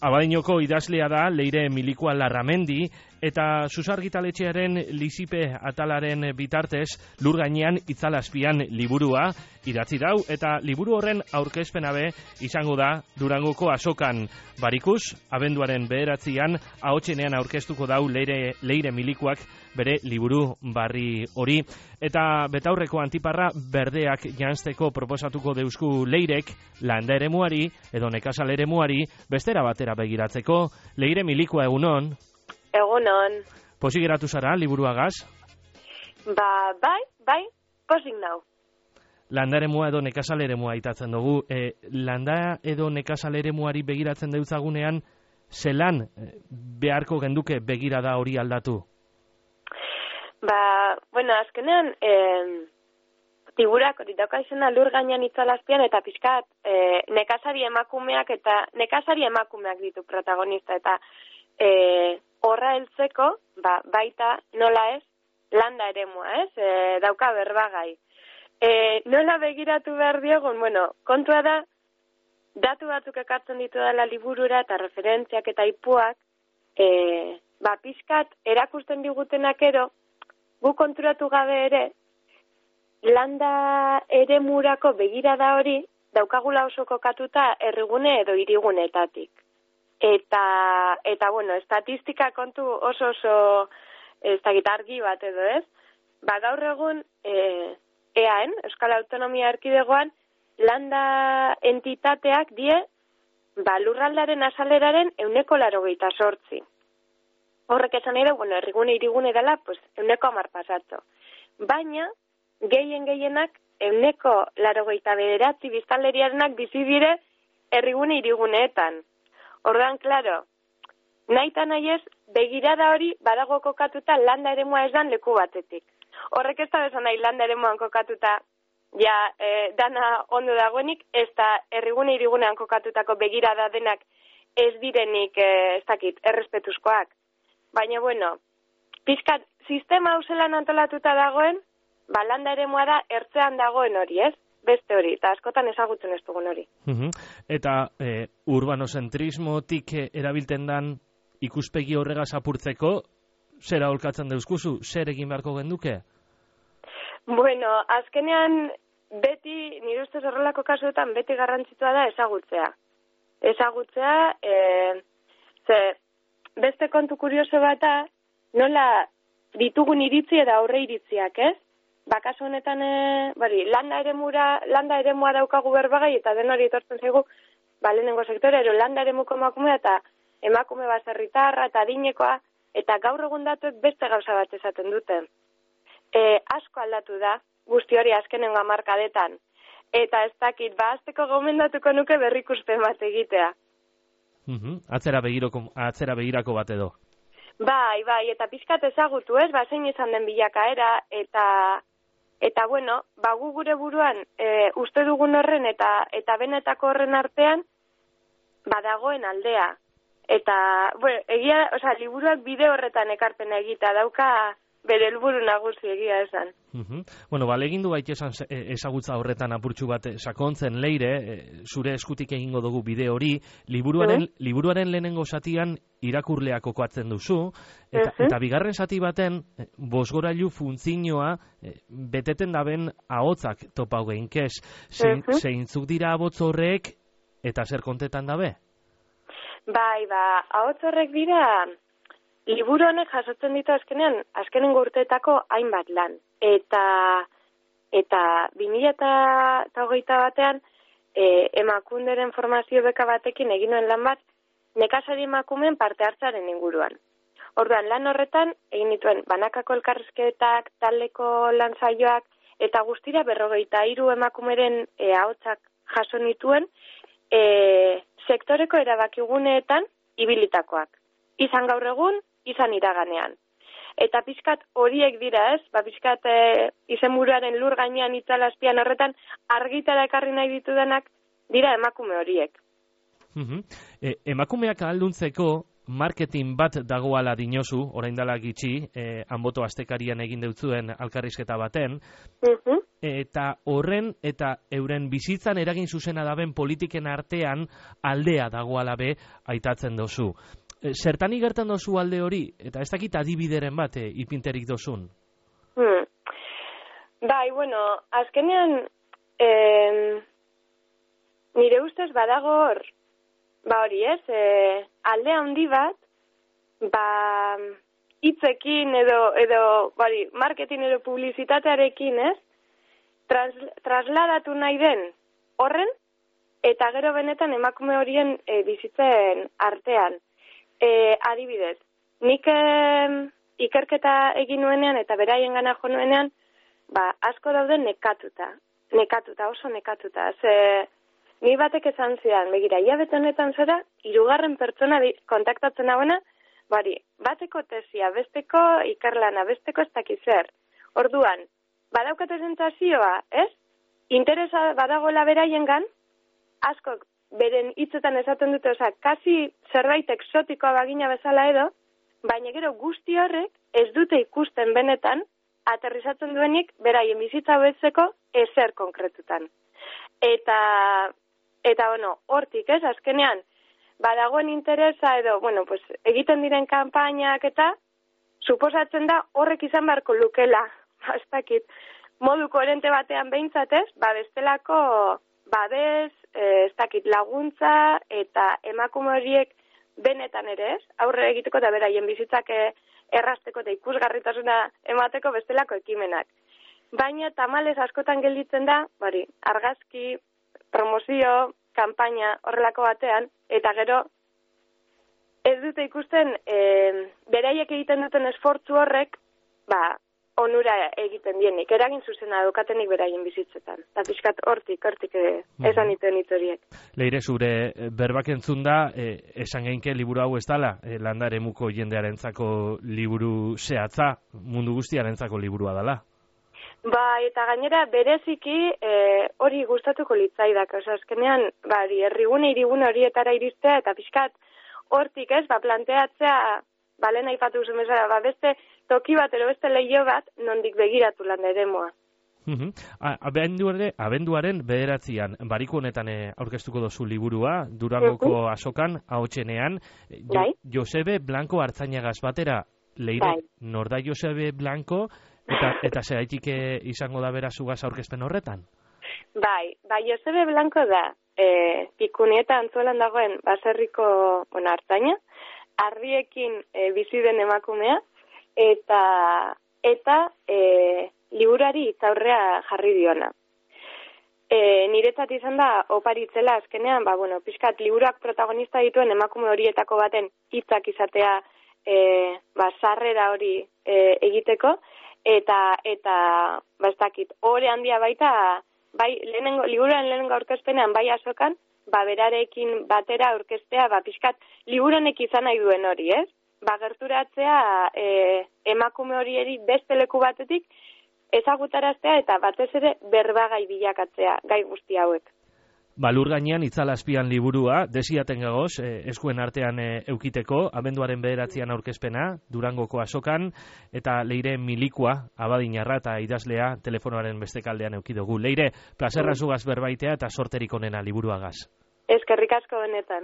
Abadinoko idazlea da Leire Milikoa Larramendi eta susargitaletxearen lizipe atalaren bitartez lur gainean itzalazpian liburua idatzi dau. Eta liburu horren aurkezpena be izango da Durangoko asokan barikus abenduaren bederatzian ahotsenean aurkeztuko dau Leire, Leire Milikoak bere liburu barri hori. Eta betaurreko antiparra berdeak jansteko proposatuko deusku Leirek landa eremuari edo nekazal eremuari bestera batera begiratzeko. Leire Milikoa egunon Egunon. Posik geratu zara, liburuagaz? Ba, bai, bai, posik nau. Landa ere mua edo nekazal ere mua itatzen dugu. E, landa edo nekazal ere muari begiratzen deutzagunean, zelan e, beharko genduke begira da hori aldatu? Ba, bueno, azkenean, e, tiburak hori dauka izena lur gainean itzalazpian eta pixkat e, nekazari emakumeak eta nekazari emakumeak ditu protagonista eta e, horra heltzeko, ba, baita nola ez, landa eremua, ez, e, dauka berbagai. E, nola begiratu behar diogun, bueno, kontua da, datu batzuk ekartzen ditu dela liburura eta referentziak eta ipuak, e, ba, pixkat, erakusten digutenak ero, gu konturatu gabe ere, landa ere murako begirada hori, daukagula oso kokatuta errigune edo irigunetatik. Eta, eta bueno, estatistika kontu oso oso ez da gitargi bat edo ez. Ba gaur egun e, EAN, Euskal Autonomia Erkidegoan, landa entitateak die ba, lurraldaren asaleraren euneko laro sortzi. Horrek esan ere, bueno, errigune irigune dela, pues, euneko amar pasatzo. Baina, gehien gehienak, euneko laro gehieta bederatzi biztaleriarenak bizi dire errigune iriguneetan. Ordan, claro, nahi eta nahi ez, begirada hori badago kokatuta landa ere ez dan leku batetik. Horrek ez da bezan nahi landa ere kokatuta ja e, dana ondo dagoenik, ez da errigune irigunean kokatutako begirada denak ez direnik e, ez dakit, errespetuzkoak. Baina, bueno, pizkat, sistema hauselan antolatuta dagoen, ba, landa ere da ertzean dagoen hori, ez? Beste hori, eta askotan ezagutzen ez dugun hori. Eta e, urbanozentrismotik erabilten dan ikuspegi horregaz apurtzeko, zera holkatzen deuskuzu, zer egin beharko genduke? Bueno, azkenean beti, nire ustez horrelako kasuetan, beti garrantzitua da ezagutzea. Ezagutzea, e, ze, beste kontu kurioso bata, nola ditugun iritzi eta aurre iritziak, ez? Bakaso honetan e, bari, landa ere mura, landa ere mua daukagu berbagai eta den hori etortzen zaigu ba, lehenengo sektore, ero landa ere muko emakume eta emakume baserritarra eta adinekoa eta gaur egun datuek beste gauza bat esaten dute. E, asko aldatu da, guzti hori azkenengo amarkadetan. Eta ez dakit, ba, azteko gomendatuko nuke berrikuste bat egitea. Mm atzera, begiroko, atzera begirako bat edo. Bai, bai, eta pizkat ezagutu ez, ba, zein izan den bilakaera, eta Eta bueno, ba gu gure buruan e, uste dugun horren eta eta benetako horren artean badagoen aldea. Eta, bueno, egia, osea, liburuak bide horretan ekarpena egita dauka bere helburu nagusi egia esan. Uh Bueno, bale egin du baita esan e, ezagutza horretan apurtxu bat e, sakontzen leire, e, zure eskutik egingo dugu bide hori, liburuaren, uh liburuaren lehenengo satian irakurleak okoatzen duzu, eta, eta bigarren sati baten, bosgorailu funtzinoa beteten daben ahotzak topau geinkez, zein, uh zeintzuk dira abotz horrek, eta zer kontetan dabe? Bai, ba, ahotz horrek dira, liburu honek jasotzen ditu azkenean, azkenen urteetako hainbat lan. Eta eta 2000 eta hogeita batean, e, emakunderen formazio beka batekin egin nuen lan bat, nekazari emakumen parte hartzaren inguruan. Orduan, lan horretan, egin dituen banakako elkarrizketak, taldeko lan zaioak, eta guztira berrogeita hiru emakumeren e, ahotsak jaso nituen, e, sektoreko erabakiguneetan ibilitakoak. Izan gaur egun, izan iraganean. Eta pizkat horiek dira ez, ba pizkat e, izenburuaren lur gainean itzalazpian horretan argitara ekarri nahi ditudanak dira emakume horiek. Mm emakumeak alduntzeko marketing bat dagoala dinozu, orain dela gitxi, e, anboto astekarian egin deutzuen alkarrizketa baten, eta horren eta euren bizitzan eragin zuzena daben politiken artean aldea dagoala be aitatzen dozu. E, zertan igertan dozu alde hori, eta ez dakit adibideren bat e, ipinterik dozun? Hmm. Bai, bueno, azkenean eh, nire ustez badago hor, ba hori ez, e, alde handi bat, ba hitzekin edo, edo bari, marketing edo publizitatearekin ez, trans, trasladatu nahi den horren, eta gero benetan emakume horien e, bizitzen artean. E, adibidez, nik e, ikerketa egin nuenean eta beraien gana jo nuenean, ba, asko daude nekatuta. Nekatuta, oso nekatuta. Ze, ni batek esan zidan, begira, iabete honetan zera, irugarren pertsona kontaktatzen dagoena, bari, bateko tesia, besteko ikarlana, besteko ez dakiz zer. Orduan, badaukate zentazioa, ez? Interesa badagoela beraien gan, askok beren hitzetan esaten dute, oza, kasi zerbait eksotikoa bagina bezala edo, baina gero guzti horrek ez dute ikusten benetan, aterrizatzen duenik beraien bizitza betzeko ezer konkretutan. Eta Eta, bueno, hortik, ez, azkenean, badagoen interesa edo, bueno, pues, egiten diren kanpainak eta, suposatzen da horrek izan beharko lukela, bastakit, modu koherente batean behintzatez, ba, bestelako babes, eh, ez dakit laguntza eta emakume horiek benetan ere aurre egiteko eta beraien bizitzak eh, errasteko eta ikusgarritasuna emateko bestelako ekimenak. Baina tamales askotan gelditzen da, bari, argazki, promozio, kanpaina horrelako batean, eta gero ez dute ikusten e, beraiek egiten duten esfortzu horrek, ba, onura egiten dienik, eragin zuzena dukatenik beraien bizitzetan. Eta pixkat hortik, hortik eh, esan iten horiek. Leire, zure eh, berbak entzun da, e, esan geinke liburu hau ez dala, e, landare muko jendearentzako liburu zehatza, mundu guztiarentzako liburua dela. Ba, eta gainera bereziki e, hori gustatuko litzaidak, oso azkenean, ba, herrigune, irigune horietara iristea, eta pixkat hortik ez, ba, planteatzea, ba, lehen aipatu zumezara, ba, beste toki bat, ero beste lehio bat, nondik begiratu lan ere moa. Abenduare, abenduaren bederatzean, bariko honetan eh, aurkeztuko dozu liburua, Durangoko asokan, haotxenean, jo, bai. Josebe Blanco hartzainagaz batera, leire, bai. norda Josebe Blanco, Eta, eta zehaitik eh, izango da bera zugaz aurkezpen horretan? Bai, bai, Josebe Blanco da, e, pikunieta antzuelan dagoen baserriko, bueno, hartaina, arriekin e, bizi den emakumea, eta, eta e, liburari itzaurrea jarri diona. E, niretzat izan da, oparitzela azkenean, ba, bueno, pixkat, liburuak protagonista dituen emakume horietako baten hitzak izatea, e, ba, sarrera hori e, egiteko, eta eta ba ez dakit ore handia baita bai lehenengo liburuan lehenengo aurkezpenean bai asokan ba berarekin batera aurkeztea ba pixkat liburunek izan nahi duen hori ez ba gerturatzea e, emakume horieri beste leku batetik ezagutaraztea eta batez ere berbagai bilakatzea gai guzti hauek Balur gainean itzalazpian liburua, desiaten gagoz, eh, eskuen artean eh, eukiteko, abenduaren bederatzean aurkezpena, Durangoko asokan, eta leire milikua, abadinarra eta idazlea, telefonoaren bestekaldean eukidugu. Leire, plazerra zugaz berbaitea eta sorterik onena liburuagaz. Eskerrik asko benetan.